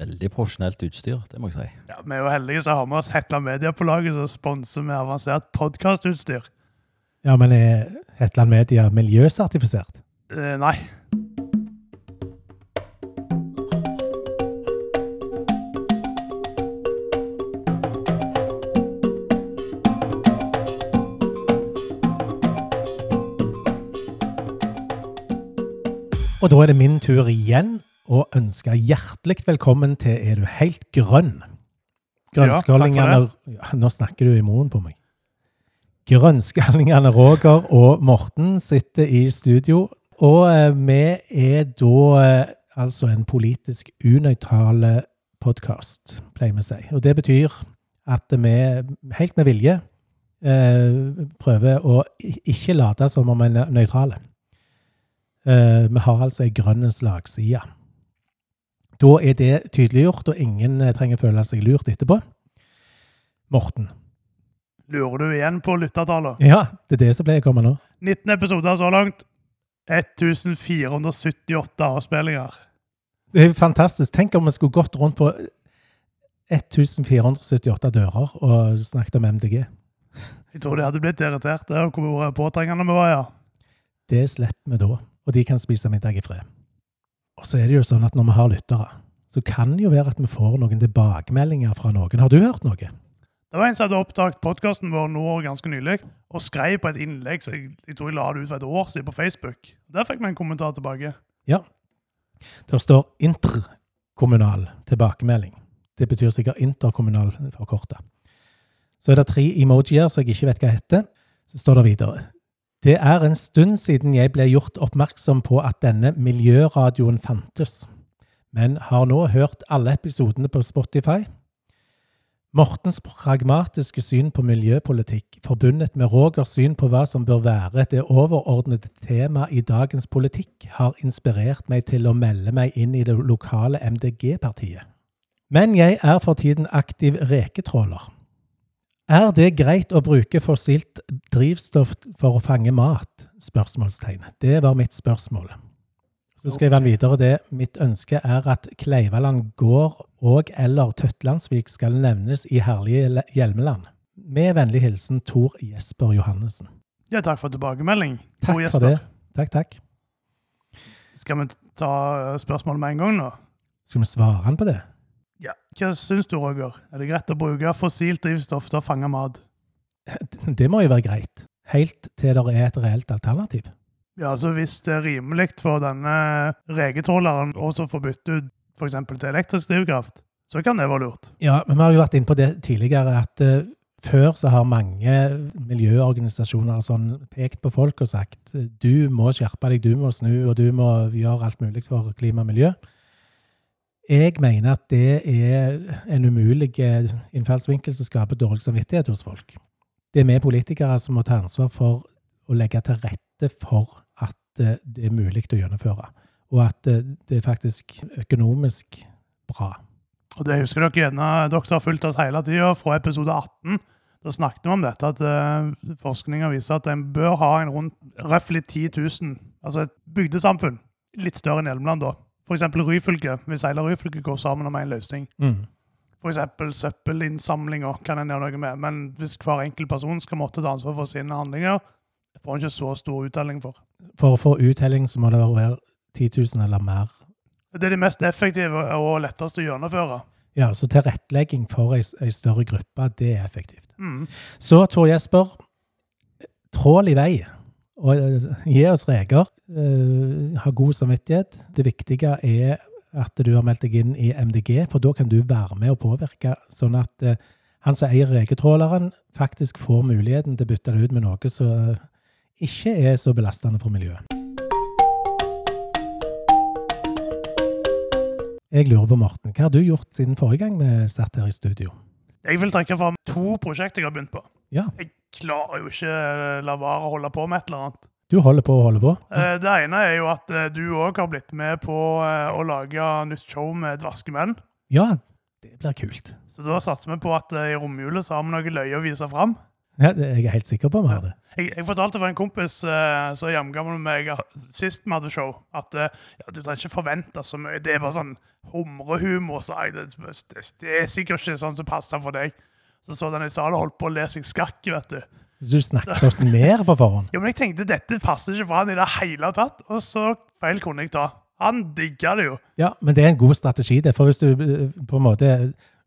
Veldig profesjonelt utstyr, det må jeg si. Ja, Vi er jo heldige som har med oss Hetland Media på laget, som sponser med avansert podkastutstyr. Ja, men er Hetland Media miljøsertifisert? Eh, nei. Og da er det min tur igjen å ønske hjertelig velkommen til Er du helt grønn? Grønnskallingene ja, Nå snakker du i munnen på meg. Grønnskallingene Roger og Morten sitter i studio, og eh, vi er da eh, altså en politisk unøytral podkast, pleier vi å si. Og det betyr at vi helt med vilje eh, prøver å ikke late som om vi er nøytrale. Vi har altså ei grønn slagside. Da er det tydeliggjort, og ingen eh, trenger føle seg lurt etterpå. Morten. Lurer du igjen på lyttertallet? Ja, det er det som pleier å komme nå. 19 episoder så langt. 1478 avspillinger. Det er fantastisk. Tenk om vi skulle gått rundt på 1478 dører og snakket om MDG. Jeg tror de hadde blitt irritert. Det er hvor påtrengende vi var, ja. Det slipper vi da, og de kan spise middag i fred. Og så er det jo sånn at når vi har lyttere, så kan det jo være at vi får noen tilbakemeldinger fra noen. Har du hørt noe? Det var en som hadde oppdaget podkasten vår nå ganske nylig, og skrev på et innlegg så jeg, jeg tror jeg la det ut for et år siden på Facebook. Der fikk vi en kommentar tilbake. Ja. Der står interkommunal tilbakemelding. Det betyr sikkert interkommunal for kortet. Så er det tre emojier som jeg ikke vet hva heter. Så står det videre. Det er en stund siden jeg ble gjort oppmerksom på at denne miljøradioen fantes, men har nå hørt alle episodene på Spotify. Mortens pragmatiske syn på miljøpolitikk, forbundet med Rogers syn på hva som bør være det overordnede tema i dagens politikk, har inspirert meg til å melde meg inn i det lokale MDG-partiet. Men jeg er for tiden aktiv reketråler. Er det greit å bruke fossilt drivstoff for å fange mat? Spørsmålstegn. Det var mitt spørsmål. Så skrev han videre det. Mitt ønske er at Kleivaland gård og eller Tøtlandsvik skal nevnes i herlige Hjelmeland. Med vennlig hilsen Tor Jesper Johannessen. Ja, takk for tilbakemelding. Takk Tor for det. Takk, takk. Skal vi ta spørsmålet med en gang nå? Skal vi svare han på det? Hva syns du, Roger? Er det greit å bruke fossilt drivstoff til å fange mat? Det må jo være greit. Helt til det er et reelt alternativ. Ja, altså Hvis det er rimelig for denne reketråleren også å få bytte ut f.eks. til elektrisk drivkraft, så kan det være lurt. Ja, men vi har jo vært inne på det tidligere, at uh, før så har mange miljøorganisasjoner sånn pekt på folk og sagt du må skjerpe deg, du må snu, og du må gjøre alt mulig for klima og miljø. Jeg mener at det er en umulig eh, innfallsvinkel som skaper dårlig samvittighet hos folk. Det er vi politikere som må ta ansvar for å legge til rette for at eh, det er mulig å gjennomføre, og at eh, det er faktisk økonomisk bra. Og det husker dere gjerne, dere som har fulgt oss hele tida, fra episode 18. Da snakket vi om dette, at uh, forskninga viser at en bør ha en rundt røftlig 10 000, altså et bygdesamfunn, litt større enn Hjelmeland da. Eksempel Ryfylke, hvis hele Ryfylke går sammen om en løsning. Mm. For eksempel søppelinnsamlinga kan en gjøre noe med, men hvis hver enkelt person skal måtte ta ansvar for sine handlinger, får en ikke så stor uttelling for. For å få uttelling så må det være 10 000 eller mer. Det er det mest effektive og letteste å gjennomføre. Ja, Så tilrettelegging for ei, ei større gruppe, det er effektivt. Mm. Så Tor Jesper, trål i vei. Og eh, gi oss reker. eh, ha god samvittighet. Det viktige er at du har meldt deg inn i MDG, for da kan du være med og påvirke, sånn at eh, han som eier reketråleren, faktisk får muligheten til å bytte det ut med noe som ikke er så belastende for miljøet. Jeg lurer på, Morten, hva har du gjort siden forrige gang vi satt her i studio? Jeg vil trekke fram to prosjekter jeg har begynt på. Ja. Jeg klarer jo ikke la være å holde på med et eller annet. Du holder på å holde på? Ja. Det ene er jo at eh, du òg har blitt med på eh, å lage nytt show med Dvaskemenn. Ja, det blir kult. Så da satser vi på at eh, i romjula så har vi noe løye å vise fram. Ja, det- jeg er helt sikker på vi har det. Jeg, jeg fortalte for en kompis eh, som er hjemgammel med meg eh, sist vi hadde show, at eh, ja, du trenger ikke forvente så mye. Det er bare sånn humrehumor, sa jeg. Det, det, det er sikkert ikke sånn som passer for deg. Så så den i salen og holdt på å le seg skakk, vet du. Du snakket oss ned på forhånd. Jo, men jeg tenkte dette passer ikke for han i det hele tatt, og så feil kunne jeg ta. Han digga det jo. Ja, men det er en god strategi, det. For hvis du eh, på en måte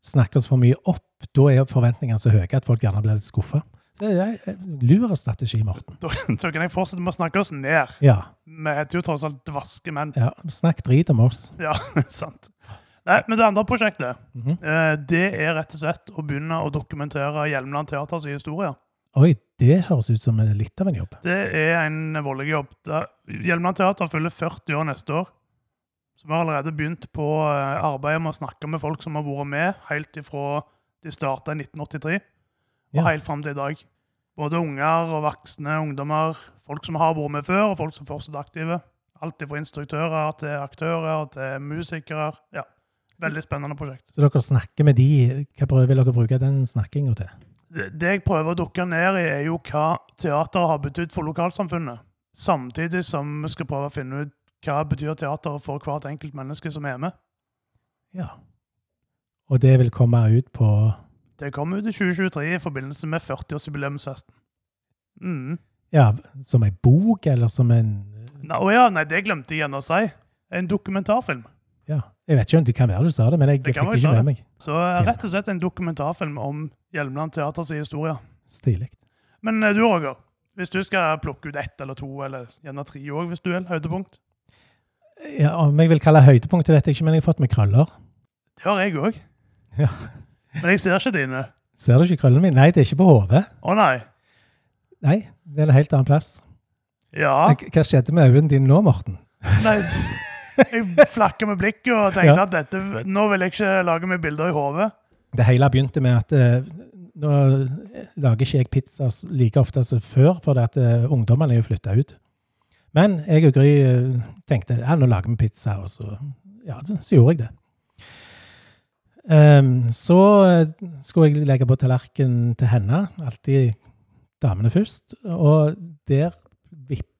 snakker oss for mye opp, da er forventningene så høye at folk gjerne blir litt skuffa. Det er en lur strategi, Morten. Da, da kan jeg fortsette med å snakke oss ned. Ja. Vi heter jo tross alt dvaske menn. ja. Snakk drit om oss. Ja, sant. Nei, men det andre prosjektet, Mhm. eh, det er rett og slett å begynne å dokumentere Hjelmeland Teaters historie. Oi, det høres ut som litt av en jobb. Det er en voldelig jobb. Hjelmeland Teater fyller 40 år neste år. Så vi har allerede begynt på eh, arbeidet med å snakke med folk som har vært med helt ifra de starta i 1983 og Ja. helt fram til i dag. Både unger og voksne ungdommer, folk som har vært med før, og folk som fortsatt er aktive. Alt fra instruktører til aktører til musikere. Ja, Veldig spennende prosjekt. Så dere snakker med de. Hva vil dere bruke den snakkinga til? Det det jeg prøver å dukke ned i, er jo hva teater har betydd for lokalsamfunnet. Samtidig som vi skal prøve å finne ut hva betyr teater for hvert enkelt menneske som er med. Ja. Og det vil komme ut på Det kom ut i 2023 i forbindelse med 40-årsjubileumsfesten. Mm. Ja, som ei bok, eller som en Nei, å ja, nei, det glemte jeg igjen å si. En dokumentarfilm. Ja. Jeg vet ikke om det kan være du sa det, men jeg Det fikk det ikke med meg. Så eh, rett og slett en dokumentarfilm om Hjelmeland Teaters historie. Stilig. Men eh, du, Roger, hvis du skal plukke ut ett eller to, eller gjerne tre òg, hvis du vil, høydepunkt. Ja, om jeg vil kalle høydepunkt, vet jeg ikke, men jeg har fått meg krøller. Det har jeg òg. Ja. Men jeg ser ikke dine. Ser du ikke krøllene mine? Nei, det er ikke på hodet. Å nei. Nei, det er en helt annen plass. Ja. Hva skjedde med øynene dine nå, Morten? Nei, jeg flakka med blikket og tenkte Ja. at dette, nå vil jeg ikke lage meg bilder i hodet. Det hele begynte med at eh, nå lager ikke jeg pizza like ofte som før, for at eh, ungdommene er jo flytta ut. Men jeg og Gry eh, tenkte ja, nå lager vi pizza, og så, ja, så gjorde jeg det. Um, så eh, skulle jeg legge på tallerkenen til henne, alltid damene først, og der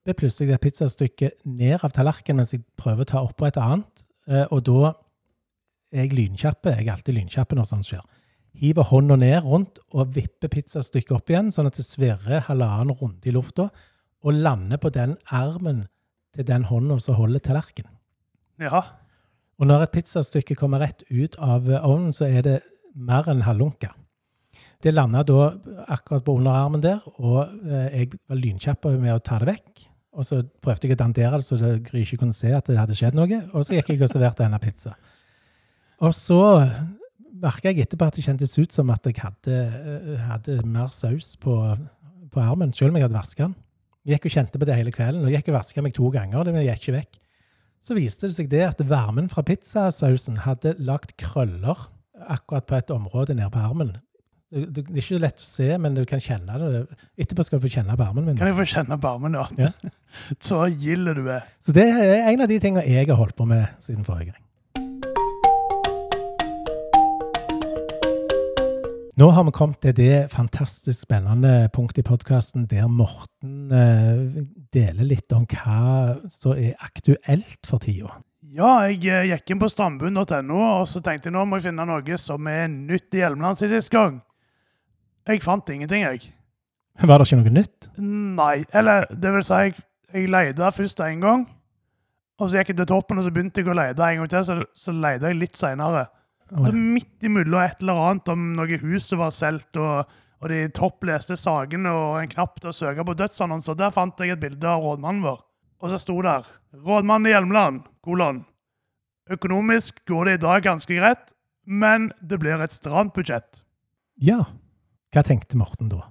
vipper plutselig det pizzastykket ned av tallerkenen mens jeg prøver å ta oppå et annet, eh, og da er jeg lynkjapp. Jeg er alltid lynkjapp når sånt skjer. Hiver hånda ned rundt og vipper pizzastykket opp igjen, sånn at det svirrer halvannen runde i lufta, og lander på den armen til den hånda som holder tallerkenen. Ja. Og når et pizzastykke kommer rett ut av ovnen, så er det mer enn halvlunka. Det landa da akkurat på underarmen der, og eh, jeg var lynkjapp med å ta det vekk. Og så prøvde jeg å dandere det så Gry ikke kunne se at det hadde skjedd noe, og så gikk jeg og serverte henne pizza. Og så merka jeg etterpå at det kjentes ut som at jeg hadde, eh, hadde mer saus på, på armen, selv om jeg hadde vaska den. Jeg gikk og kjente på det hele kvelden, og jeg gikk og vaska meg to ganger, det gikk ikke vekk. Så viste det seg det at varmen fra pizzasausen hadde lagt krøller akkurat på et område nede på armen. Det, er ikke lett å se, men du kan kjenne det. Etterpå skal du få kjenne barmen min. Kan jeg få kjenne barmen, ja? Ja. Så gild du er. Så det er en av de tingene jeg har holdt på med siden forrige gang. Nå har vi kommet til det fantastisk spennende punktet i podkasten der Morten eh, deler litt om hva som er aktuelt for tida. Ja, jeg eh, gikk inn på strandbunn.no, og så tenkte jeg nå må jeg finne noe som er nytt i Hjelmeland siden sist gang. Jeg fant ingenting, jeg. Var det ikke noe nytt? Nei. Eller det vil si, jeg, jeg leide først en gang. Og så gikk jeg til toppen, og så begynte jeg å lete en gang til. Så, så leide jeg litt seinere. Oh, ja. midt imellom et eller annet om noe hus som var solgt, og, og de toppleste sakene og en knapp til å søke på dødsannonser, der fant jeg et bilde av rådmannen vår. Og så sto der 'Rådmann i Hjelmeland', kolon. Økonomisk går det i dag ganske greit, men det blir et stramt budsjett. Ja. Hva tenkte Morten da?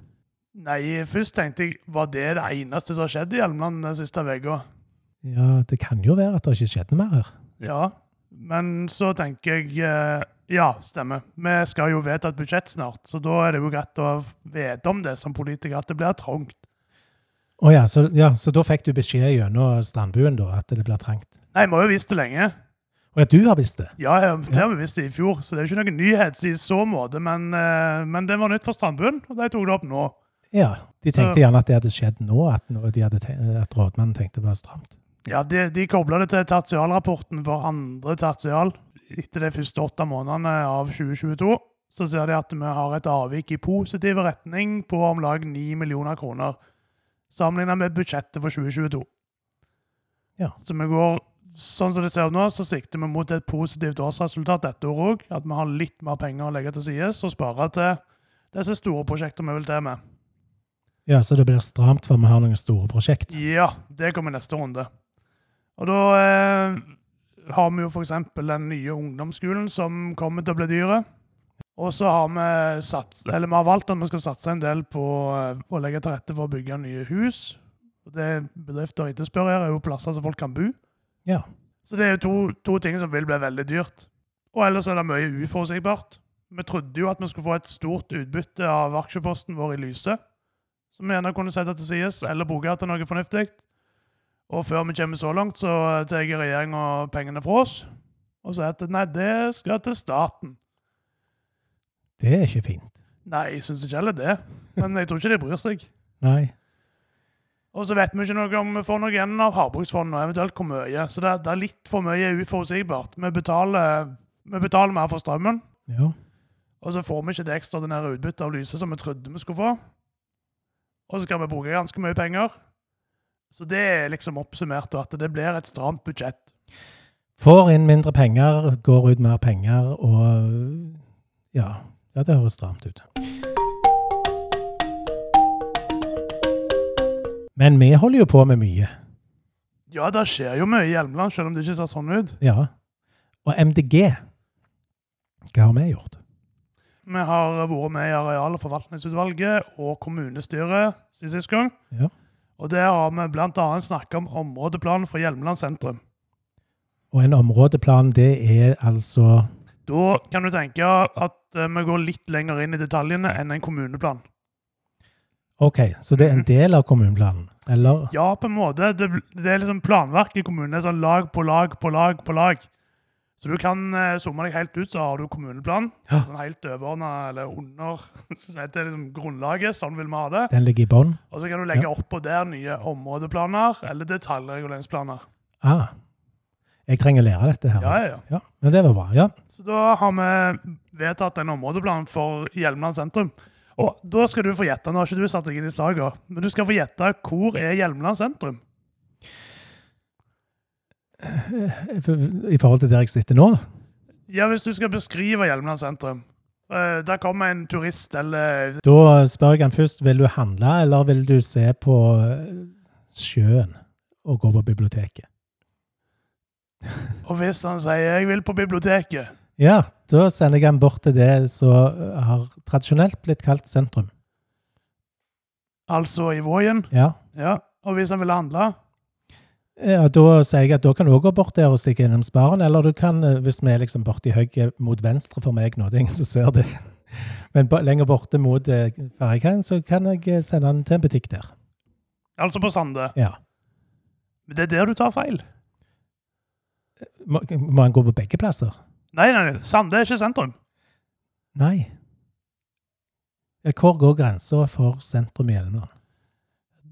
Nei, først tenkte jeg var det det eneste som har skjedd i Hjelmeland den siste uka? Ja, det kan jo være at det ikke skjedde mer her. Ja, men så tenker jeg eh, Ja, stemmer. Vi skal jo vedta et budsjett snart, så da er det jo greit å vite om det som politiker, at det blir trangt. Å ja, så, ja, så da fikk du beskjed gjennom strandbuen da, at det blir trangt? Nei, vi har jo visst det lenge. Å at du har visst det? Ja, ja, det har vi visst det i fjor, så det er ikke noen nyhet i så måte. Men, eh, men det var nytt for Strandbuen, og de tok det opp nå. Ja. De tenkte Så- gjerne at det hadde skjedd nå, at, de hadde at rådmannen tenkte det var stramt. Ja, De, de kobla det til tertialrapporten for andre tertial etter de første åtte månedene av 2022 så ser de at vi har et avvik i positiv retning på om lag 9 millioner kroner, sammenlignet med budsjettet for 2022. Ja. Så vi går, sånn som det ser ut nå, så sikter vi mot et positivt årsresultat dette året òg. At vi har litt mer penger å legge til side og spare til disse store prosjektene vi vil til med. Ja, så det blir stramt for vi har noen store prosjekt. Ja, det kommer i neste runde. Og da eh, har vi jo f.eks. den nye ungdomsskolen som kommer til å bli dyre. Og så har vi, sats, eller vi har valgt at vi skal satse en del på eh, å legge til rette for å bygge nye hus. Det bedrifter etterspør her, er jo plasser som folk kan bo. Ja. Så det er jo to, to ting som vil bli veldig dyrt. Og ellers er det mye uforutsigbart. Vi trodde jo at vi skulle få et stort utbytte av aksjeposten vår i Lyse, som vi gjerne kunne sette til sides eller bruke til noe fornuftig. Og før vi kommer så langt, så tar regjeringa pengene fra oss og sier at nei, det skal til staten. Det er ikke fint. Nei, jeg syns ikke heller det. Men jeg tror ikke de bryr seg. Nei. Og så vet vi ikke noe om vi får noe igjen av Havbruksfondet, og eventuelt hvor mye. Så det, det er litt for mye uforutsigbart. Vi betaler, vi betaler mer for strømmen, Ja. og så får vi ikke det ekstraordinære utbyttet av lyset som vi trodde vi skulle få. Og så skal vi bruke ganske mye penger. Så det er liksom oppsummert, og at det blir et stramt budsjett. Får inn mindre penger, går ut mer penger, og ja, ja det høres stramt ut. Men vi holder jo på med mye. Ja, det skjer jo mye i Hjelmeland, selv om det ikke ser sånn ut. Ja. Og MDG, hva har vi gjort? Vi har vært med i Areal- og forvaltningsutvalget og kommunestyret siden sist gang. Ja. Og der har vi bl.a. snakket om områdeplanen for Hjelmeland sentrum. Og en områdeplan, det er altså Da kan du tenke at eh, vi går litt lenger inn i detaljene enn en kommuneplan. OK, så det er en del av kommuneplanen? Eller? Ja, på en måte. Det, det er liksom planverk i kommunene. Sånn lag på lag på lag på lag. Så du kan eh, zoome deg helt ut, så har du kommuneplan. Ja. Sånn helt overordna eller under. Så det er liksom grunnlaget. Sånn vil vi ha det. Den ligger i bånn? Og så kan du legge oppå der nye områdeplaner eller detaljreguleringsplaner. Ah. Jeg trenger å lære dette her. Ja, ja, ja. Ja, men det var bra. Ja. Så da har vi vedtatt en områdeplan for Hjelmeland sentrum. Og da skal du få gjette, nå har ikke du satt deg inn i saga, men du skal få gjette hvor er Hjelmeland sentrum? I forhold til der jeg sitter nå? Ja, hvis du skal beskrive Hjelmeland sentrum. Eh, Der kommer en turist eller Da spør jeg han først vil du handle, eller vil du se på eh, sjøen og gå på biblioteket. Og hvis han sier 'jeg vil på biblioteket', Ja, da sender jeg den bort til det som har tradisjonelt blitt kalt sentrum. altså i Vågen, Ja. ja. og hvis han vil handle Ja, da sier jeg at da kan du også gå bort der og stikke innom sparen, eller du kan, eh, hvis vi er liksom borti høyre mot venstre for meg nå, det er ingen som ser det, men lenger borte mot eh, ferjekaien, så kan jeg eh, sende han til en butikk der. Altså på Sande. Ja. Men det er der du tar feil. Må, må han gå på begge plasser? Nei, nei, nei. Sande er ikke sentrum. Nei. Hvor går grensa for sentrum i Hjelmeland?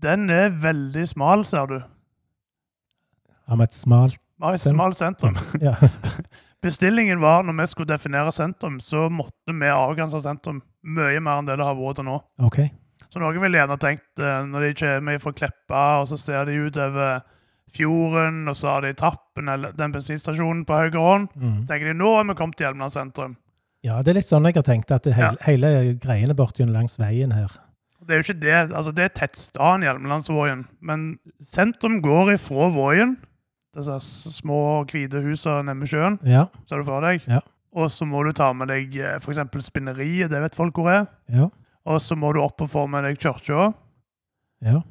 Den er veldig smal, ser du. Har vi et smalt Vi Ja, et smalt sentrum. Ja. Bestillingen var, når vi skulle definere sentrum, så måtte vi avgrense sentrum mye mer enn det det har vært til nå. OK. Så noen ville gjerne tenkt, eh, når de kommer fra Kleppa, og så ser de utover fjorden, og så har de trappen eller den bensinstasjonen på høyre hånd, Mm. tenker de nå er vi kommet til Hjelmeland sentrum. Ja, det er litt sånn jeg har tenkt, at det hele, hele greiene borti langs veien her Det er jo ikke det, altså det er tettstedet Hjelmelandsvågen, men sentrum går ifra Vågen, disse små hvite husene nede ved sjøen, Ja. ser du for deg, Ja. og så må du ta med deg f.eks. for eksempel spinneriet, det vet folk hvor er, Ja. og så må du opp og få med deg kirka, ja.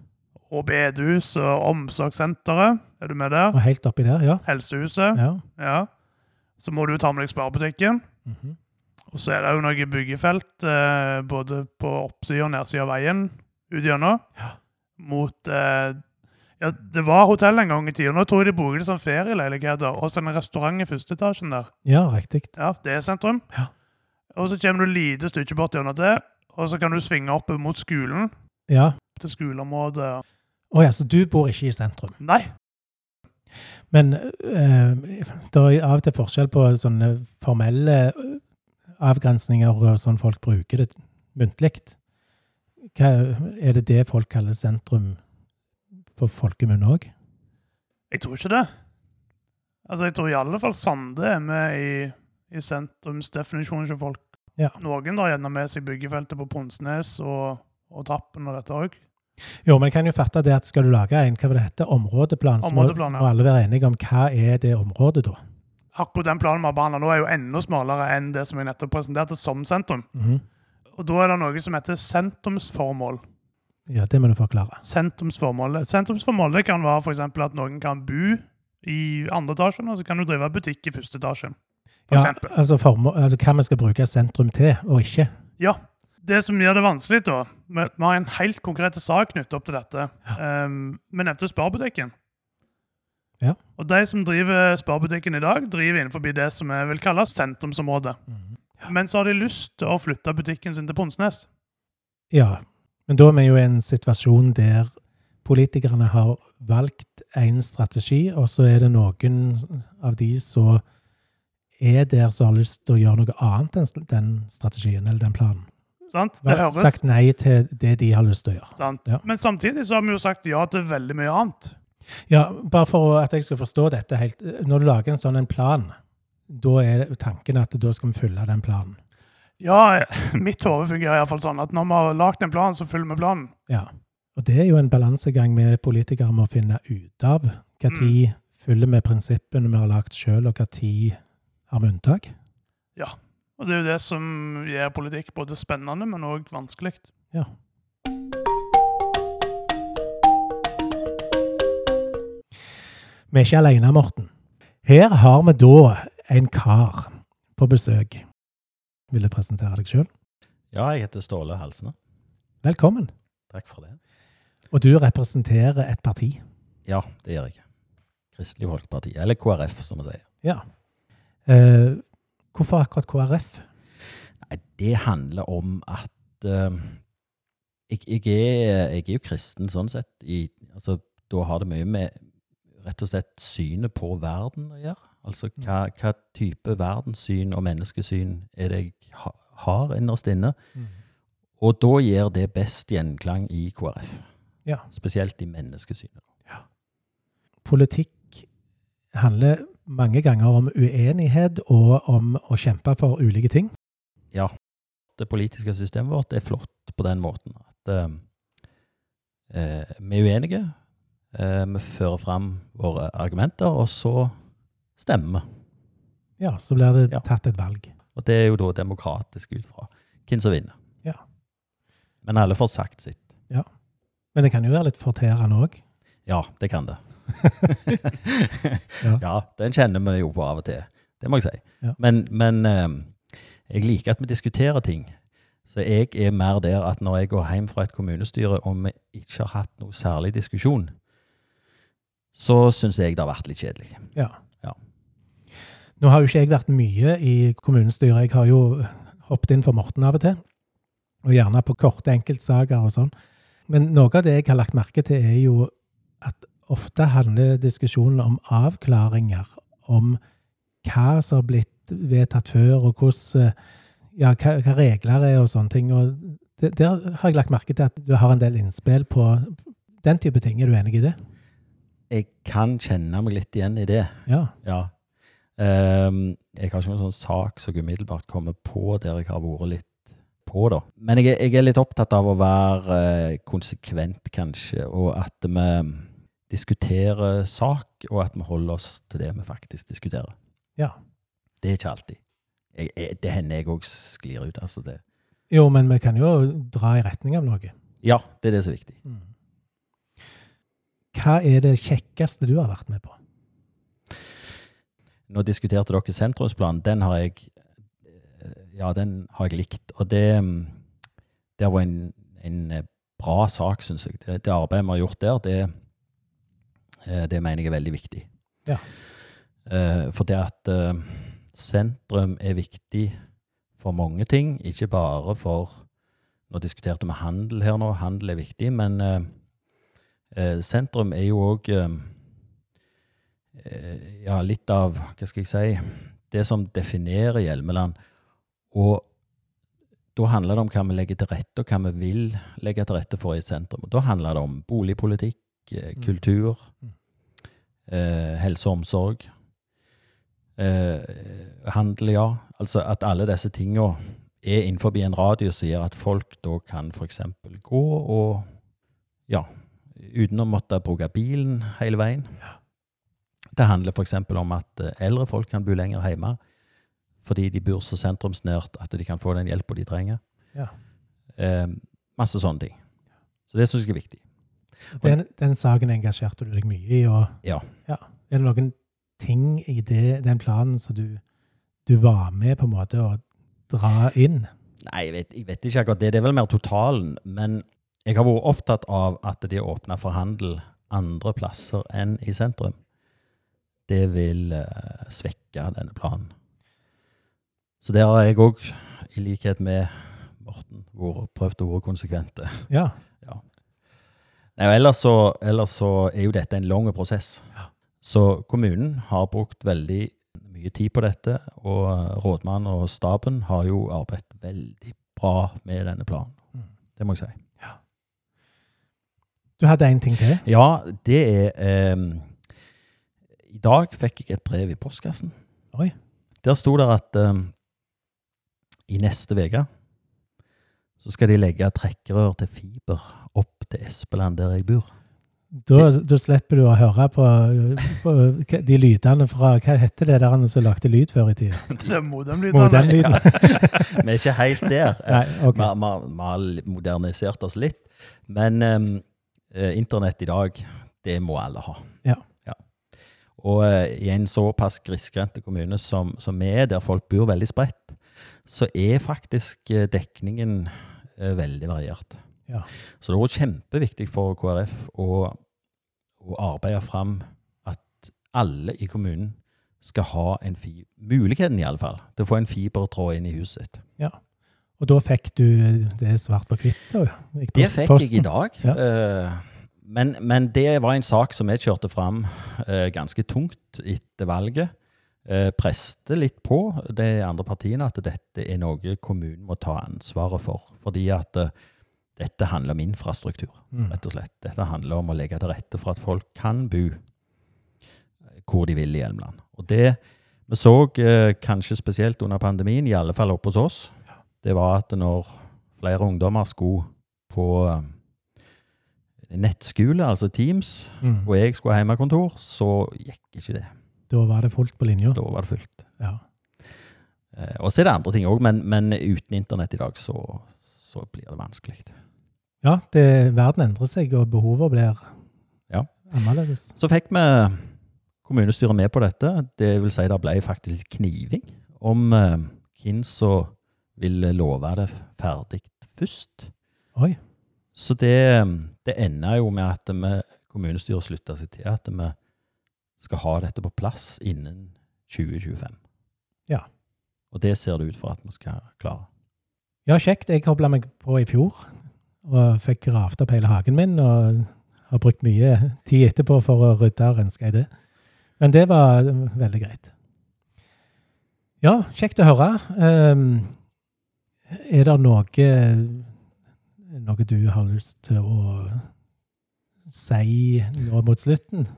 Og bedehus og omsorgssenteret, er du med der? Og helt oppi der, ja. Helsehuset, ja. ja. Så må du ta med deg sparebutikken, Mhm. og så er det jo noe byggefelt, eh, både på oppsida og nedsida av veien, ut gjennom, Ja. mot eh, Ja, det var hotell en gang i tida. Nå tror jeg de bruker det som ferieleiligheter. Og så en restaurant i første etasjen der. ja, riktig. Ja, det er sentrum. Ja. Og så kommer du lite stykke bort gjennom det, og så kan du svinge opp mot skolen, Ja. til skoleområdet. Å ja, så du bor ikke i sentrum? Nei, Men eh, det er av og til forskjell på sånne formelle eh, avgrensninger og sånn folk bruker det muntlig. Er det det folk kaller sentrum på folkemunne òg? Jeg tror ikke det. Altså, jeg tror i alle fall Sande er med i, i sentrumsdefinisjonen til folk. Ja. Noen drar gjerne med seg byggefeltet på Ponsnes og, og Trappen og dette òg. Jo, men jeg kan jo fatte det at skal du lage en hva var det heter, områdeplan, så må, Områdeplan, ja. må alle være enige om hva er det området da. Akkurat den planen vi har behandla nå, er jo enda smalere enn det som jeg nettopp presenterte som sentrum. Mhm. Og da er det noe som heter sentrumsformål. Ja, det må du forklare. Sentrumsformålet. Sentrumsformål det kan være f.eks. at noen kan bo i andre etasjen, og så kan du drive butikk i første etasjen. For Ja, altså, formål, altså hva vi skal bruke sentrum til, og ikke. Ja. Det som gjør det vanskelig, da Vi vi har en helt konkret sak knyttet opp til dette. Um, vi nevnte Sparbutikken. Ja. Og de som driver Sparbutikken i dag, driver innenfor det som vi vil kalle sentrumsområdet. Men så har de lyst til å flytte butikken sin til Ponsnes. Ja, men da er vi jo i en situasjon der politikerne har valgt en strategi, og så er det noen av de som er der som har lyst til å gjøre noe annet enn den strategien eller den planen. Sant? Det høres Sagt nei til det de har lyst til å gjøre. sant. Ja. Men samtidig så har vi jo sagt ja til veldig mye annet. Ja, bare for at jeg skal forstå dette helt. Når du lager en sånn en plan, da er tanken at da skal vi følge den planen. Ja, mitt hode fungerer iallfall sånn at når vi har lagd en plan, så følger vi planen. Ja. Og det er jo en balansegang vi politikere må finne ut av. Hva Mm. følger vi prinsippene vi har lagt sjøl, og tid har vi unntak? Og det er jo det som gjør politikk både spennende, men òg vanskelig. Ja. Vi er ikke alene, Morten. Her har vi da en kar på besøk. Vil du presentere deg sjøl? Ja, jeg heter Ståle Halsene. Velkommen. Takk for det. Og du representerer et parti. Ja, det gjør jeg. Kristelig Folkeparti, eller KrF, som vi sier. Ja. Eh, hvorfor akkurat KrF? Nei, det handler om at uh, jeg, jeg, er, jeg er jo kristen sånn sett. I, altså, da har det mye med rett og slett synet på verden å gjøre. Altså hva, hva type verdenssyn og menneskesyn er det jeg ha, har innerst inne. Og da gir det best gjenklang i KrF. Ja. Spesielt i menneskesynet. Politikk handler mange ganger om uenighet og om å kjempe for ulike ting. Ja, det politiske systemet vårt er flott på den måten at eh, eh, vi er uenige. Eh, vi fører fram våre argumenter, og så stemmer vi. Ja, så blir det Ja. tatt et valg. Og det er jo da demokratisk ut fra hvem som vinner. Ja. Men alle får sagt sitt. Men det kan jo være litt forterende òg. Ja, det kan det. Ja. ja. den kjenner vi jo på av og til. Det må jeg si. Ja. Men, men eh, jeg liker at vi diskuterer ting. Så jeg er mer der at når jeg går hjem fra et kommunestyre og vi ikke har hatt noe særlig diskusjon, så syns jeg det har vært litt kjedelig. Ja. Ja. Nå har jo ikke jeg vært mye i kommunestyret. Jeg har jo hoppet inn for Morten av og til. Og gjerne på korte enkeltsaker og sånn. Men noe av det jeg har lagt merke til, er jo at ofte handler diskusjonen om avklaringer. Om hva som har blitt vedtatt før, og hvordan ja, hva, hva regler er og sånne ting. Og det, der har jeg lagt merke til at du har en del innspill på den type ting. Er du enig i det? Jeg kan kjenne meg litt igjen i det. Ja. Ja. Um, jeg har ikke noen sånn sak som umiddelbart kommer på der jeg har vært litt på, da. Men jeg, jeg er litt opptatt av å være eh, konsekvent, kanskje, og at vi diskuterer sak, og at vi holder oss til det vi faktisk diskuterer. Ja. Det er ikke alltid. Jeg, jeg, det hender jeg òg sklir ut. altså det. Jo, men vi kan jo dra i retning av noe. Ja, det er det som er viktig. Hva er det kjekkeste du har vært med på? Nå diskuterte dere sentrumsplanen. Den har jeg eh, Ja, den har jeg likt. Og det, mm, det vært en, en eh, bra sak, syns jeg. Det, det arbeidet vi har gjort der, det, eh, det mener jeg er veldig viktig. Ja. Eh, For det at eh, sentrum er viktig for mange ting, ikke bare for Nå diskuterte vi handel her nå. Handel er viktig, men eh, eh, sentrum er jo òg eh, ja, litt av Hva skal jeg si Det som definerer Hjelmeland. Og da handler det om hva vi legger til rette, og hva vi vil legge til rette for i sentrum. Og da handler det om boligpolitikk, eh. Kultur, Mm. eh, helse og omsorg. Eh, handel, ja. Altså at alle disse tinga er innenfor en radio som gjør at folk da kan f.eks. gå og Ja, uten å måtte bruke bilen hele veien. Det handler f.eks. om at eh, eldre folk kan bo lenger hjemme fordi de bor så sentrumsnært at de kan få den hjelpa de trenger. Ja. Eh, masse sånne ting. Så det syns jeg er viktig. Den, den saken engasjerte du deg mye i. og Ja. Er det noen ting i det, den planen som du, du var med på en måte å dra inn? Nei, jeg vet, jeg vet ikke akkurat det. Det er vel mer totalen. Men jeg har vært opptatt av at de åpner for handel andre plasser enn i sentrum. Det vil uh, svekke denne planen. Så der har jeg òg, i likhet med Morten, vært- prøvd å være konsekvente. Ja. Nei, ellers, så, ellers så er jo dette en lang prosess. Ja. Så kommunen har brukt veldig mye tid på dette, og rådmannen og staben har jo arbeidet veldig bra med denne planen. Mm. Det må jeg si. Du hadde en ting til? Ja, det er um, I dag fikk jeg et brev i postkassen. Oi. Der sto det at um, i neste uke så skal de legge trekkerør til fiber opp til Espeland, der jeg bor. Da, da slipper du å høre på, på de lydene fra Hva heter det der som lagde lyd før i tida? Det modemlydene. Modemlyden? Vi er ikke helt der. Vi har- har modernisert oss litt. Men eh, internett i dag, det må alle ha. Ja. Og uh, i en såpass grisgrendte kommune som, som vi er, der folk bor veldig spredt, så er faktisk eh, dekningen veldig variert. Ja. Så det har vært kjempeviktig for KrF å, å arbeide fram at alle i kommunen skal ha en fi muligheten i alle fall, til å få en fibertråd inn i huset sitt. Og da fikk du det svart på hvitt? Det fikk fikk jeg i dag. Ja. Eh, men, men det var en sak som jeg kjørte fram eh, ganske tungt etter valget. Uh, preste litt på de andre partiene at dette er noe kommunen må ta ansvaret for. Fordi at eh, dette handler om infrastruktur, Mm. rett og slett. Dette handler om å legge til rette for at folk kan bo eh, hvor de vil i Hjelmeland. Og det vi så eh, kanskje spesielt under pandemien, i alle fall oppe hos oss, det var at når flere ungdommer skulle på eh, nettskole, altså Teams, Mm. og jeg skulle ha hjemmekontor, så gikk ikke det. Da var det fullt på linja. Da var det fullt. Ja. Eh, og så er det andre ting òg, men, men uten internett i dag så, så blir det vanskelig. ja, det, verden endrer seg, og behovet blir Ja. annerledes. Så fikk vi kommunestyret med på dette. Det vil si det ble faktisk kniving om eh, hvem som ville love det ferdig først. Oi. Så det, det ender jo med at vi, kommunestyret slutta seg til at vi skal ha dette på plass innen 2025. Ja. Og det ser det ut for at vi skal klare. Ja, kjekt. Jeg kobla meg på i fjor og fikk gravd opp hele hagen min. Og har brukt mye tid etterpå for å rydde og renske i det. Men det var veldig greit. Ja, kjekt å høre. Um, er det noe noe du har lyst til å si nå mot slutten?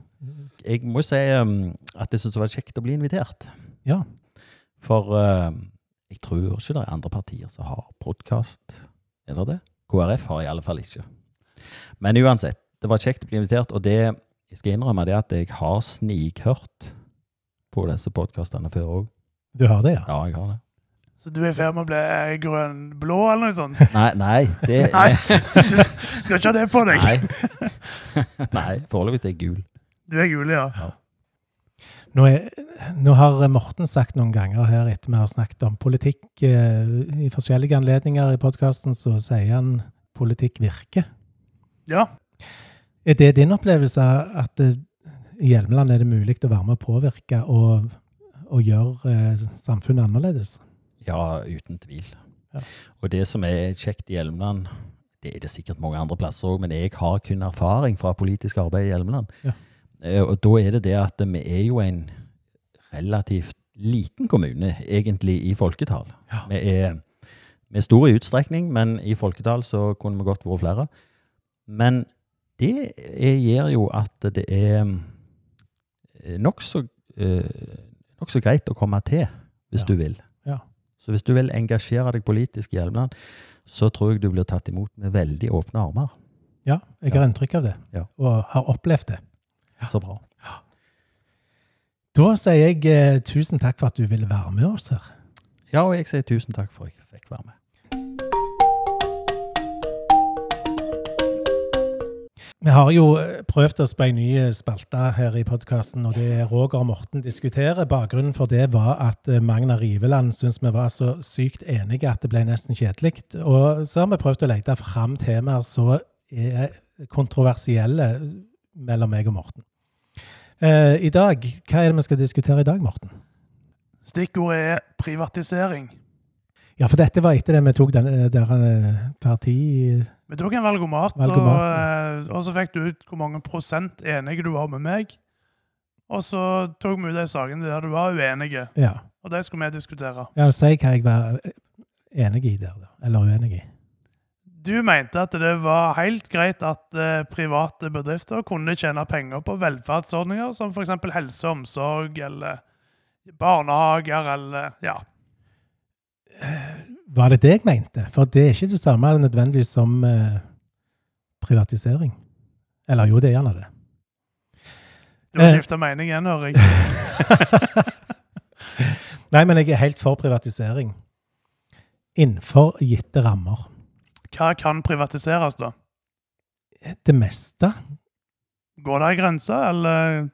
Jeg må jo si um, at jeg syns det var kjekt å bli invitert. Ja. For uh, jeg tror ikke det er andre partier som har podkast. Er det det? KrF har i alle fall ikke. Men uansett, det var kjekt å bli invitert, og det jeg skal innrømme det at jeg har snikhørt på disse podkastene før òg. Du har det, ja? Ja, jeg har det. Så du er i ferd med å bli grønn-blå, eller noe sånt? Nei, nei det Nei. Du skal ikke ha det på deg. Nei, nei foreløpig er jeg gul. Du er gul, ja. Nå, er, nå har Morten sagt noen ganger her etter vi har snakket om politikk eh, i forskjellige anledninger i podkasten, så sier han politikk virker. Ja. Er det din opplevelse at eh, i Hjelmeland er det mulig å være med å påvirke og, og gjøre eh, samfunnet annerledes? Ja, uten tvil. Ja. Og det som er kjekt i Hjelmeland, det er det sikkert mange andre plasser òg, men jeg har kun erfaring fra politisk arbeid i Hjelmeland. Ja. Eh, Og da er det det at vi er jo en relativt liten kommune, egentlig, i folketall. Ja. Vi er, vi er store i utstrekning, men i folketall så kunne vi godt vært flere. Men det gjør jo at det er eh, nokså nok nokså greit å komme til, hvis Ja. du vil. Ja. Så hvis du vil engasjere deg politisk i Hjelmeland, så tror jeg du blir tatt imot med veldig åpne armer. Ja, jeg har inntrykk av det, Ja. og har opplevd det. Så bra. Da sier jeg eh, tusen takk for at du ville være med oss her. Ja, og jeg sier tusen takk for at jeg fikk være med. Vi har jo eh, prøvd oss på ei ny eh, spalte her i podkasten, og det er Roger og Morten diskuterer. Bakgrunnen for det var at eh, Magna Riveland syntes vi var så sykt enige at det ble nesten kjedelig. Og så har vi prøvd å lete fram temaer som er kontroversielle mellom meg og Morten. Eh, I dag, hva er det vi skal diskutere i dag, Morten? Stikkordet er privatisering. Ja, for dette var etter det vi tok den, eh, der eh, parti... Vi tok en valgomat, Valgomat, og, eh, og så fikk du ut hvor mange prosent enige du var med meg. Og så tok vi ut de sakene der du var uenige, Ja. og de skulle vi diskutere. ja si hva jeg var eh, enig i der, da. Eller uenig i. Du mente at det var helt greit at eh, private bedrifter kunne tjene penger på velferdsordninger som f.eks. helse og omsorg eller barnehager eller ja. Var det det jeg mente? For det er ikke det samme nødvendigvis som eh, privatisering. Eller jo, det er gjerne det. Du har Eh. skifta mening igjen, hører jeg. Nei, men jeg er helt for privatisering. Innenfor gitte rammer. Hva kan privatiseres, da? Det meste. Går det ei grense, eller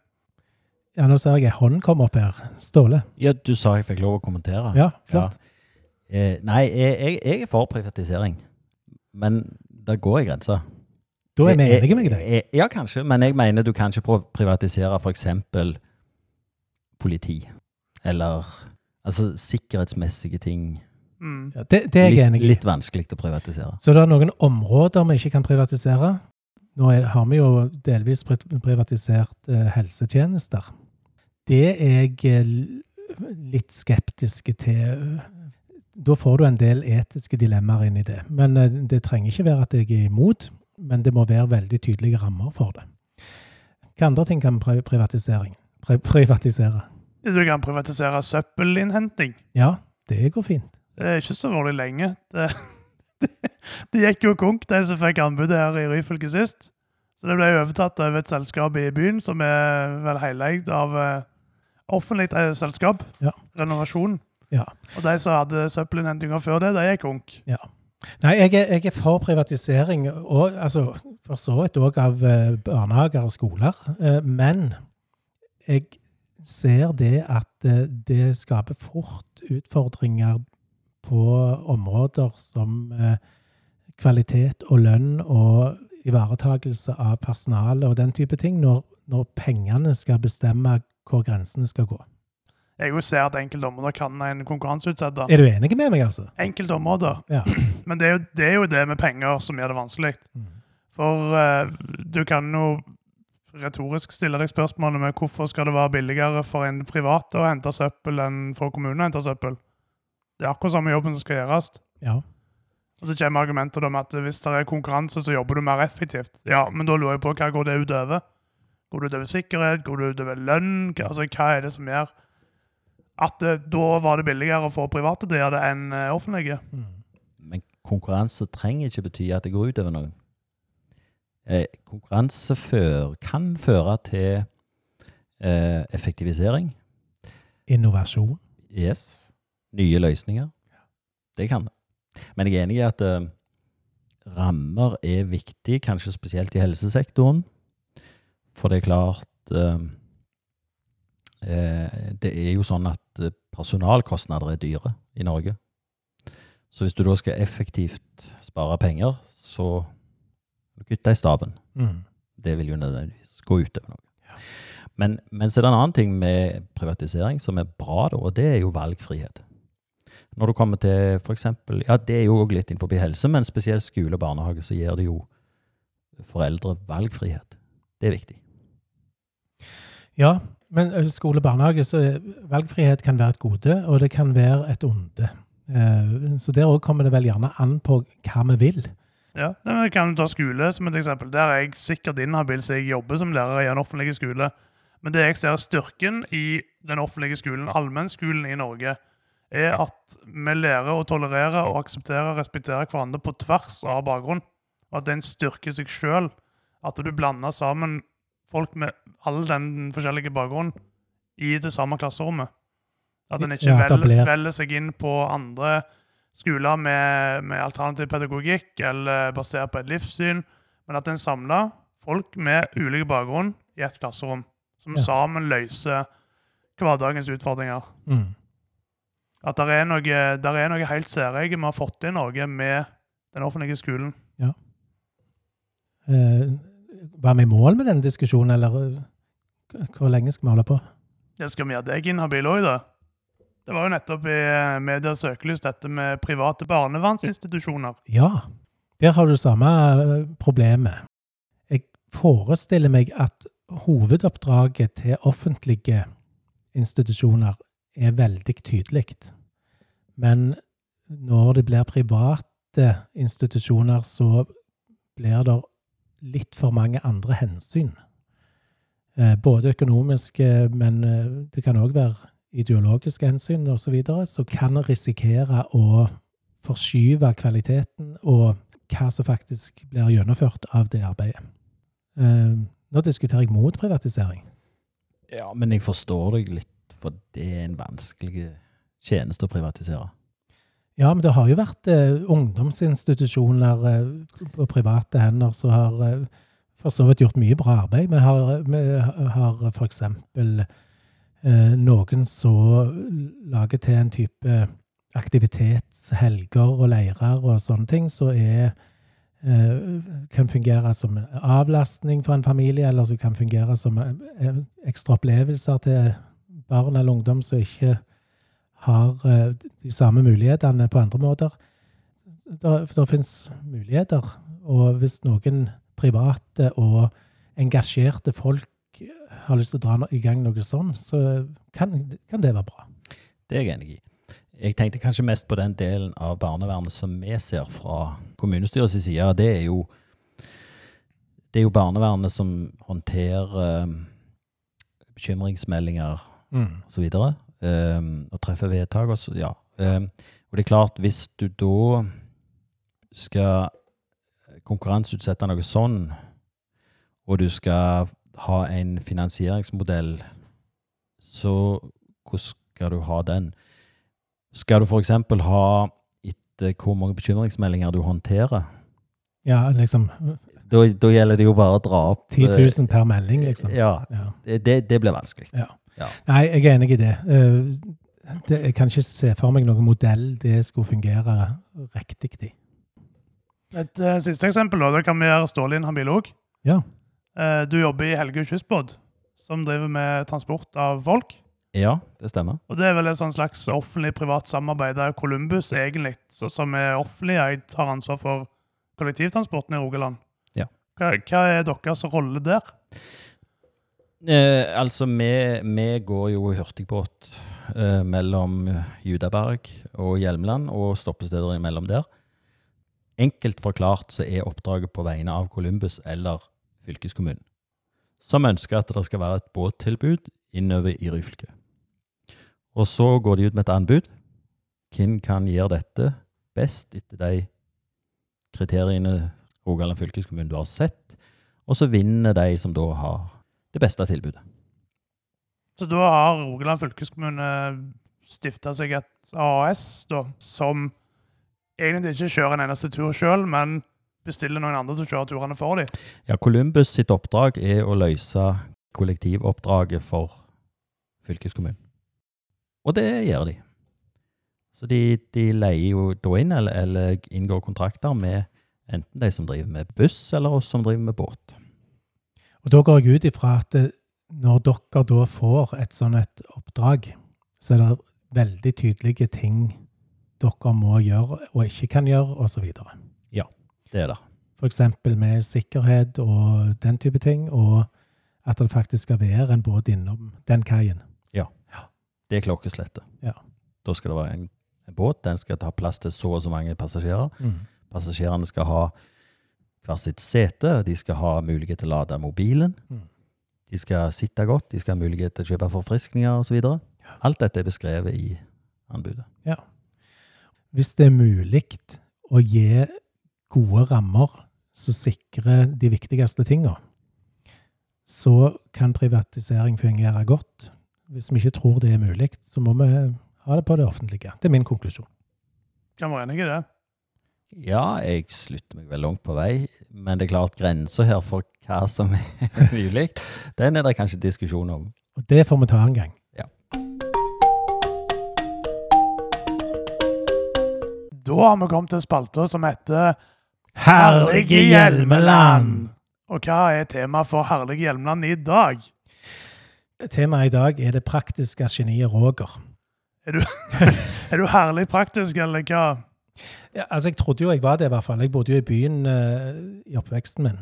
Ja, nå ser jeg ei hånd komme opp her. Ståle. Ja, du sa jeg fikk lov å kommentere. Ja, flott. Eh, nei, jeg, jeg, jeg er for privatisering. Men det går ei grense. Da er vi enige med deg. Ja, kanskje, men jeg mener du kan ikke privatisere f.eks. politi. Eller altså sikkerhetsmessige ting. Mm. Ja, det, det er jeg enig i. litt vanskelig å privatisere. Så det er noen områder vi ikke kan privatisere. Nå er, har vi jo delvis privatisert eh, helsetjenester. Det er jeg eh, litt skeptisk til. Da får du en del etiske dilemmaer inn i det. Men eh, det trenger ikke være at jeg er imot, men det må være veldig tydelige rammer for det. Hva andre ting kan? Pri privatisere? Du kan privatisere søppelinnhenting. Ja, det går fint. Det er ikke så veldig lenge. Det, det gikk jo konk, de som fikk anbudet her i Ryfylke sist. Så det ble overtatt av et selskap i byen som er vel heleid av uh, offentlig eh, selskap. Ja. Renovasjon. Ja. Og de som hadde søppelinnhentinger før det, de gikk konk. Nei, jeg er, jeg er for privatisering, og altså, for så vidt òg av uh, barnehager og skoler. Uh, men jeg ser det at det skaper fort utfordringer på områder som eh, kvalitet og lønn og ivaretagelse av personale og den type ting, når, når pengene skal bestemme hvor grensene skal gå. Jeg jo ser at enkelte områder kan en konkurranseutsette. Er du enig med meg, altså? Enkelte områder. Ja. Men det er, jo, det er jo det med penger som gjør det vanskelig. Mm. For uh, du kan jo retorisk stille deg spørsmålet med hvorfor skal det være billigere for en privat å hente søppel enn for kommunen å hente søppel. Det er akkurat samme jobben som skal gjøres. Ja. Og så kommer argumentet om at hvis det er konkurranse, så jobber du mer effektivt. Ja, men da lurer jeg på hva går det utover? Går det utover sikkerhet? Går det utover lønn? Hva- Altså, hva er det som gjør at det, da var det billigere å få private til å gjøre det enn eh, offentlige? Mm. Men konkurranse trenger ikke bety at det går utover noen. Eh, konkurranse før, kan føre til eh, effektivisering. Innovasjon. Yes. Nye løsninger. Det kan det. Men jeg er enig i at uh, rammer er viktig, kanskje spesielt i helsesektoren. For det er klart uh, uh, Det er jo sånn at personalkostnader er dyre i Norge. Så hvis du da skal effektivt spare penger, så kutte i staben. Mm. Det vil jo nødvendigvis gå utover noe. Men, men så er det en annen ting med privatisering som er bra, da, og det er jo valgfrihet. Når du kommer til for eksempel, ja det er jo òg litt innenfor helse, men spesielt skole og barnehage, så gir det jo foreldre valgfrihet. Det er viktig. Ja, men skole og barnehage, så valgfrihet kan være et gode, og det kan være et onde. Eh, Så der òg kommer det vel gjerne an på hva vi vil. Ja, men Vi kan ta skole som et eksempel. Der er jeg sikkert inhabil, så jeg jobber som lærer i en offentlig skole. Men det jeg ser styrken i den offentlige skolen, allmennskolen i Norge, er at vi lærer å tolerere og akseptere og respektere hverandre på tvers av bakgrunn. Og at det er en styrke i seg sjøl at du blander sammen folk med all den forskjellige bakgrunnen i det samme klasserommet. At en ikke velger, seg inn på andre skoler med, med alternativ pedagogikk eller basert på et livssyn, men at en samler folk med ulike bakgrunn i et klasserom, som Ja. sammen løser hverdagens utfordringer. Mm. At det er noe, der er noe helt særegent. vi har fått til i Norge med den offentlige skolen. Eh, Var vi i mål med denne diskusjonen, eller hvor lenge skal vi holde på? Det skal vi gjøre deg inhabil òg, da. Det var jo nettopp i eh, medias søkelys dette med private barnevernsinstitusjoner. Ja, der har du det samme ø, problemet. Jeg forestiller meg at hovedoppdraget til offentlige institusjoner er veldig tydelig. Men når det blir private institusjoner, så blir det litt for mange andre hensyn. Eh, Både økonomiske, men eh, det kan òg være ideologiske hensyn osv. Så kan risikere å forskyve kvaliteten og hva som faktisk blir gjennomført av det arbeidet. Eh, Nå diskuterer jeg mot privatisering. Ja, men jeg forstår deg litt, for det er en vanskelig tjeneste å privatisere. Ja, men det har jo vært eh, ungdomsinstitusjoner eh, på private hender som har eh, for så vidt gjort mye bra arbeid. Vi har, vi har eksempel eh, noen som lager til en type aktivitetshelger og leirer og sånne ting, som er eh, kan fungere som avlastning for en familie, eller som kan fungere som eh, ekstra opplevelser til barn eller ungdom som ikke har eh, de samme mulighetene på andre måter. Det, det finnes muligheter, og hvis noen private og engasjerte folk har lyst til å dra i gang noe sånn, så kan, kan det være bra. Det er jeg enig i. Jeg tenkte kanskje mest på den delen av barnevernet som vi ser fra kommunestyrets side. Det er jo, det er jo barnevernet som håndterer eh, bekymringsmeldinger osv. Um, og treffer vedtak. Og så, ja. Um, og det er klart, hvis du da skal konkurranseutsette noe sånn, og du skal ha en finansieringsmodell, så hvordan skal du ha den? Skal du f.eks. ha etter hvor mange bekymringsmeldinger du håndterer? Ja, liksom Da, da gjelder det jo bare å dra opp 10 000 per melding, liksom. Ja, Ja. det, det blir vanskelig. Nei, jeg er enig i det. Eh, det. Jeg kan ikke se for meg noen modell det skulle fungere riktig i. Et uh, siste eksempel, da, det kan vi gjøre Ståle inhabil òg. Ja. Uh, du jobber i Helgø kystbåt, som driver med transport av folk. Ja, det stemmer. Og det er vel et slags offentlig-privat samarbeid der Columbus egentlig, så- som er offentlig eid, har ansvar for kollektivtransporten i Rogaland. Ja. Hva, hva er deres rolle der? Eh, altså, vi, vi går jo hurtigbåt eh, mellom Judaberg og Hjelmeland, og stoppesteder imellom der. Enkelt forklart så er oppdraget på vegne av Columbus eller fylkeskommunen, som ønsker at det skal være et båttilbud innover i Ryfylke. Og så går de ut med et anbud. Hvem kan gjøre dette best etter de kriteriene Rogaland fylkeskommune du har sett? Og så vinner de som da har det beste tilbudet. Så da har Rogaland fylkeskommune stifta seg et AS da, som egentlig ikke kjører en eneste tur sjøl, men bestiller noen andre som kjører turene for dem. Ja, Columbus sitt oppdrag er å løse kollektivoppdraget for fylkeskommunen. Og det gjør de. Så de, de leier jo da inn, eller, eller inngår kontrakter med enten de som driver med buss, eller oss som driver med båt. Og da går jeg ut ifra at eh, når dere da får et sånn et oppdrag, så er det veldig tydelige ting dere må gjøre og ikke kan gjøre, osv. Det er det. F.eks. med sikkerhet og den type ting, og at det faktisk skal være en båt innom den kaien. Det er klokkeslettet. Ja. Da skal det være en, en båt. Den skal ta plass til så og så mange passasjerer. Passasjerene skal ha hver sitt sete. De skal ha mulighet til å lade mobilen. Mm. De skal sitte godt. De skal ha mulighet til å kjøpe forfriskninger osv. Alt dette er beskrevet i anbudet. Hvis det er mulig å gi gode rammer som sikrer de viktigste tingene, så kan privatisering fungere godt. Hvis vi ikke tror det er mulig, så må vi ha det på det offentlige. Det er min konklusjon. Kan være enig i det. Ja, jeg slutter meg vel langt på vei, men det er klart grensa her for hva som er mulig, den er det kanskje diskusjon om. Og det får vi ta en gang. Da har vi kommet til spalta som heter Herlige Hjelmeland! Og hva er temaet for Herlige Hjelmeland i dag? Temaet i dag er det praktiske geniet Roger. Er du herlig praktisk, eller hva? Ja, altså, jeg trodde jo jeg var det, i hvert fall. Jeg bodde jo i byen uh, i oppveksten min.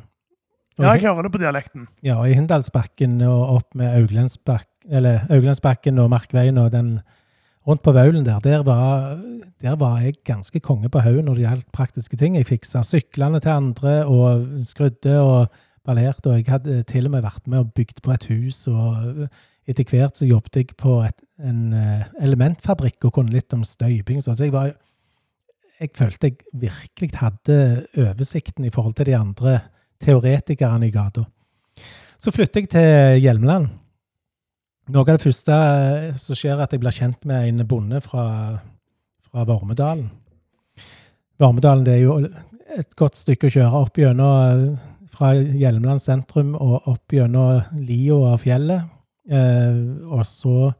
Og Ja, jeg hører det på dialekten. Ja, i Hindalsbakken og opp med Auglandsbakken og Markveien og den rundt på Vaulen der, der var, der var jeg ganske konge på haugen når det gjaldt praktiske ting. Jeg fiksa syklene til andre og skrudde og ballerte, og jeg hadde til og med vært med og bygd på et hus. og etter hvert så jobbet jeg på et, en eh, elementfabrikk og kunne litt om støyping. sånn, Så jeg var jeg følte jeg virkelig hadde oversikten i forhold til de andre teoretikerne i gata. Så flytter jeg til Hjelmeland. Noe av det første eh, som skjer, er at jeg blir kjent med en bonde fra, fra Vormedalen. Vormedalen det er jo et godt stykke å kjøre opp gjennom eh, fra Hjelmeland sentrum og opp gjennom lia av fjellet. Eh, og så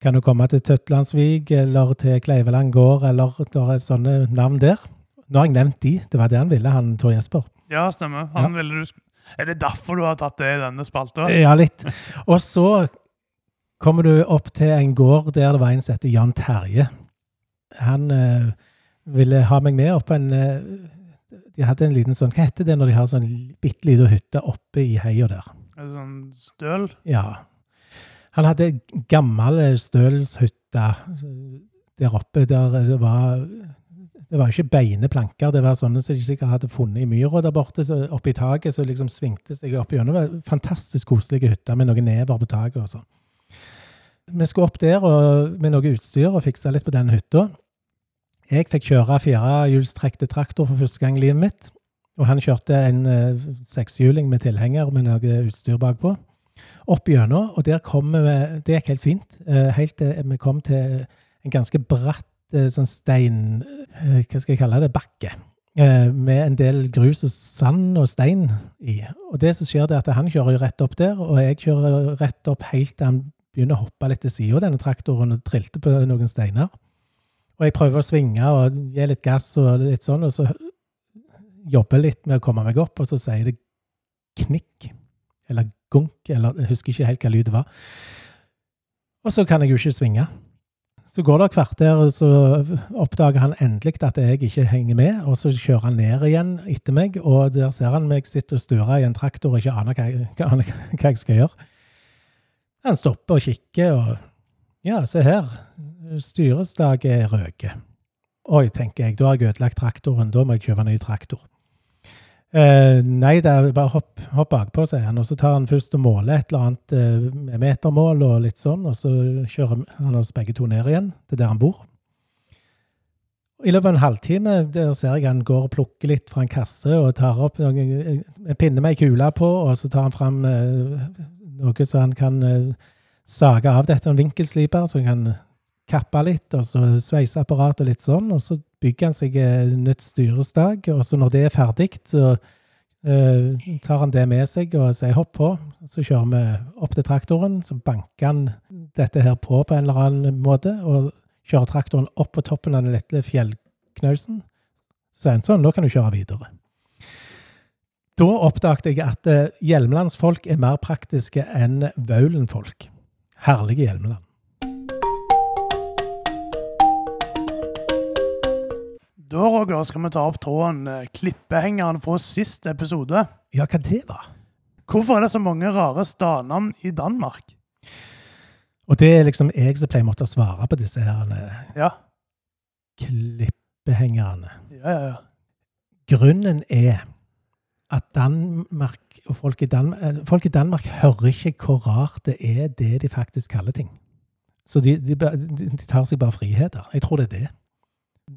kan du komme til Tøtlandsvik eller til Kleiveland gård, eller det er sånne navn der. Nå har jeg nevnt de. Det var det han ville, han Tor Jesper. Ja, stemmer. Han ville du... Er det derfor du har tatt det i denne spalta? Ja, litt. Og så kommer du opp til en gård der det var en som heter Jan Terje. Han øh, ville ha meg med opp en øh, De hadde en liten sånn Hva heter det når de har sånn bitte lita hytte oppe i heia der? Er det sånn støl? Ja. Han hadde gammel stølshytte der oppe der det var det var ikke beine planker, det var sånne som de sikkert hadde funnet i myra der borte, så oppi taket, så liksom svingte seg opp gjennom. Fantastisk koselige hytter med noen never på taket og sånn. Vi skulle opp der og, med noe utstyr og fikse litt på den hytta. Jeg fikk kjøre firehjulstrekte traktor for første gang i livet mitt. Og han kjørte en eh, sekshjuling med tilhenger med noe utstyr bakpå. Opp gjennom, og der kom vi Det gikk helt fint. eh, Helt til vi kom til en ganske bratt eh, sånn stein... eh, Hva skal jeg kalle det? Bakke. Med en del grus og sand og stein i. Og det som skjer, er at han kjører rett opp der, og jeg kjører rett opp helt til han begynner å hoppe litt til sida denne traktoren og trilte på noen steiner. Og jeg prøver å svinge og gi litt gass og litt sånn, og så jobber litt med å komme meg opp, og så sier det knikk, eller gunk, eller jeg husker ikke helt hva lyd det var. Og så kan jeg jo ikke svinge. Så går det et kvarter, og så oppdager han endelig at jeg ikke henger med, og så kjører han ned igjen etter meg, og der ser han meg sitte og sture i en traktor og ikke aner hva aner hva jeg skal gjøre. Han stopper og kikker, og ja, se her, Styreslaget er røket. Oi, tenker jeg, da har jeg ødelagt traktoren, da må jeg kjøpe ny traktor. Eh, nei, det er bare hopp, hopp bakpå, sier han. Og så tar han først og måler et eller annet eh, metermål og litt sånn, og så kjører han oss begge to ned igjen til der han bor. I løpet av en halvtime der ser jeg han går og plukker litt fra en kasse og tar opp noen, en pinne med ei kule på, og så tar han fram eh, noe så han kan eh, sage av dette, en vinkelsliper, så han kan kappe litt, og så sveiseapparat og litt sånn, og så bygger han seg nytt styresdag, og så når det er ferdig, så Uh, tar han det med seg og sier hopp på. Så kjører vi opp til traktoren, så banker han dette her på på en eller annen måte, og kjører traktoren opp på toppen av den lille fjellknausen. Så sier han sånn, nå kan du kjøre videre. Da oppdaget jeg at eh, Hjelmelandsfolk er mer praktiske enn Vaulen-folk. Herlige Hjelmeland. Da Roger, skal vi ta opp tråden eh, klippehengeren fra sist episode. Ja, hva det var? Hvorfor er det så mange rare stadnavn i Danmark? Og det er liksom jeg som pleier måtte svare på disse her eh, Ja, klippehengerne. ja, ja. ja. Grunnen er at Danmark og folk i, Dan eh, folk i Danmark hører ikke hvor rart det er det de faktisk kaller ting. Så de, de de tar seg bare friheter. Jeg tror det er det.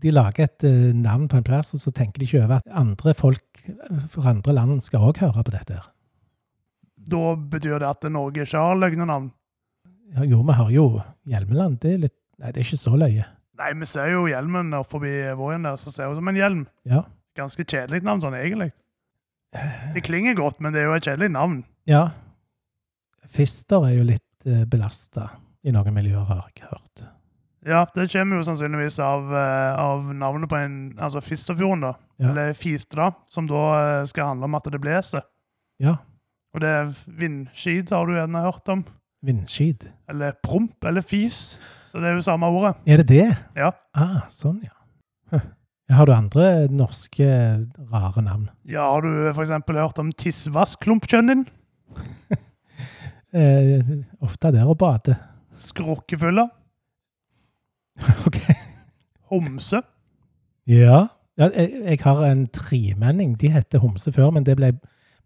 De lager et eh, navn på en plass, og så tenker de ikke over at andre folk eh, fra andre land skal òg høre på dette. her. Da betyr det at Norge ikke har løgnenavn. Ja, jo, vi har jo Hjelmeland. Det er litt Nei, det er ikke så løye. Nei, vi ser jo hjelmen der forbi våren der, så ser hun som en hjelm. Ja. Ganske kjedelig navn sånn, egentlig. Det klinger godt, men det er jo et kjedelig navn. ja. Fister er jo litt uh, belasta i noen miljøer, har jeg hørt. Ja, det kommer jo sannsynligvis av, eh, av navnet på en Altså Fisterfjorden, da. Ja. Eller Fistad, som da eh, skal handle om at det blåser. Ja. Og det er vindskid, har du gjerne hørt om. Vindskid. Eller promp, eller fis. Så det er jo samme ordet. Er det det? Ja. Ah, sånn, ja. Huh. Har du andre norske rare navn? Ja, har du for eksempel hørt om tissvassklumpkjønnin? Eh, ofte der og bader. Skrukkefylla? ok. Homse? Ja. ja jeg, jeg har en tremenning. De heter Homse før, men det ble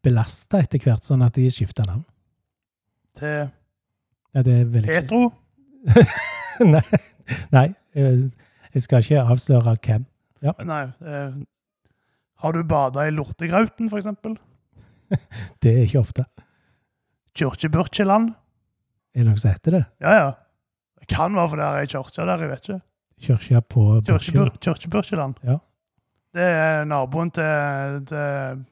belasta etter hvert, sånn at de skifta navn. Til Ja, Petro? Nei, nei jeg, skal ikke avsløre hvem. Nei. Eh, har du bada i Lortegrauten, for eksempel? Det er ikke ofte. Kirkebørkjeland? Er det noe som heter det? Ja, ja. Det kan være for det er ei kirke der, jeg vet ikke. Kirka på Kyrkjebørkjeland. Ja. Det er naboen til, til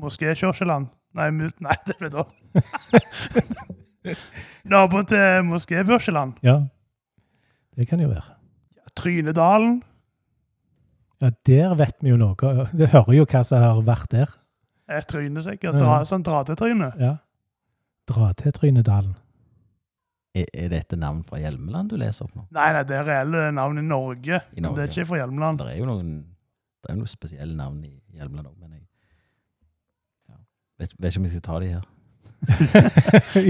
Moské-Kyrkjeland. Nei, nei, det ble da. naboen til Moské-Børkjeland. Ja. Det kan jo være. Trynedalen. Ja, der vet vi jo noe. Du hører jo hva som har vært der. Et tryne, sikkert. Dra, sånn dra-til-tryne. Ja. Dra til Trynedalen. Er, dette navn fra Hjelmeland du leser opp nå? Nei, nei, det er reelle navn i Norge. I Men det er ikke fra Hjelmeland. Det er jo noen, det er noen spesielle navn i Hjelmeland òg, men jeg ja. vet, vet ikke om jeg skal ta de her.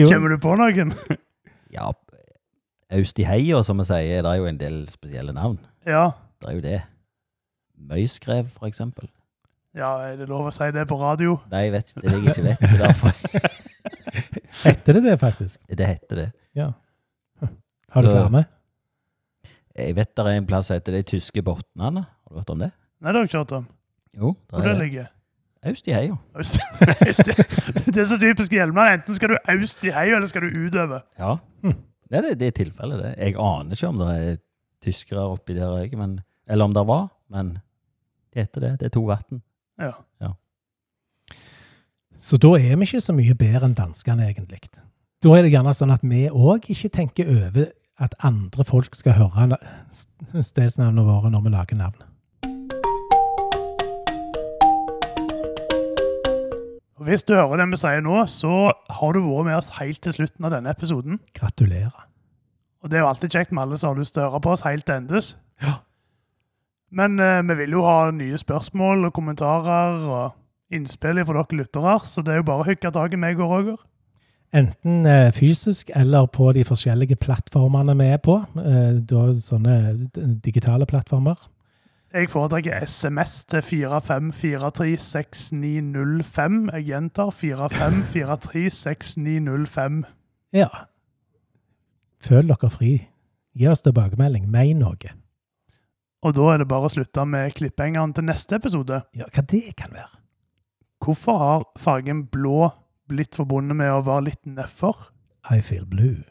Kommer du på noen? Ja, Aust i heia, som vi sier, det er jo en del spesielle navn. Ja. Det er jo det. Møyskrev, for eksempel. ja, er det lov å si det på radio? Nei, jeg vet ikke. Det er det jeg ikke vet. Det er derfor Heter det det, faktisk? det heter det. Ja. Har du Så- flere? Jeg vet det er en plass som heter De tyske botnene. Har du hørt om det? Nei, det har jeg ikke hørt om. Jo, Hvor det det er ligger? Aust i heia. Det er så typisk Hjelmeland. Enten skal du øst i heia, eller skal du utover. Ja. Hm. Det, er det, det er tilfellet, det. Jeg aner ikke om det er tyskere oppi der, jeg, men, eller om det var, men det heter det. Det er to vann. Ja. Så da er vi ikke så mye bedre enn danskene, egentlig. Da er det gjerne sånn at vi òg ikke tenker over at andre folk skal høre stedsnavnene våre når vi lager navn. Hvis du hører det vi sier nå, så har du vært med oss helt til slutten av denne episoden. Gratulerer. Og det er jo alltid kjekt med alle som har lyst til å høre på oss helt til endes. Ja. Men eh, vi vil jo ha nye spørsmål og kommentarer og innspill fra dere lyttere, så det er jo bare å hooke tak i meg og Roger. Enten eh, fysisk eller på de forskjellige plattformene vi er på. Eh, da sånne digitale plattformer. Jeg foretrekker SMS til 45436905. Jeg gjentar 45436905. Ja. Føl dere fri. Gi oss tilbakemelding. Mein noe. Og da er det bare å slutte med klippehengeren til neste episode. Ja, hva det kan være. Hvorfor har fargen blå blitt forbundet med å være litt nedfor? I feel blue.